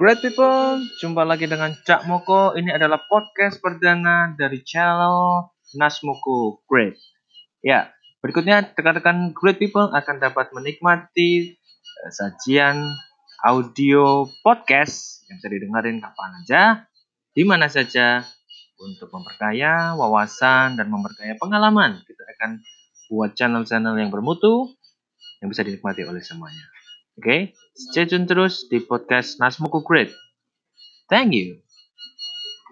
Great people, jumpa lagi dengan Cak Moko. Ini adalah podcast perdana dari channel Nasmoko Great. Ya, berikutnya rekan-rekan Great people akan dapat menikmati uh, sajian audio podcast yang bisa didengarin kapan aja, di mana saja, untuk memperkaya wawasan dan memperkaya pengalaman. Kita akan buat channel-channel yang bermutu yang bisa dinikmati oleh semuanya. Oke, okay? stay tune terus di podcast Nasmuku Great. Thank you.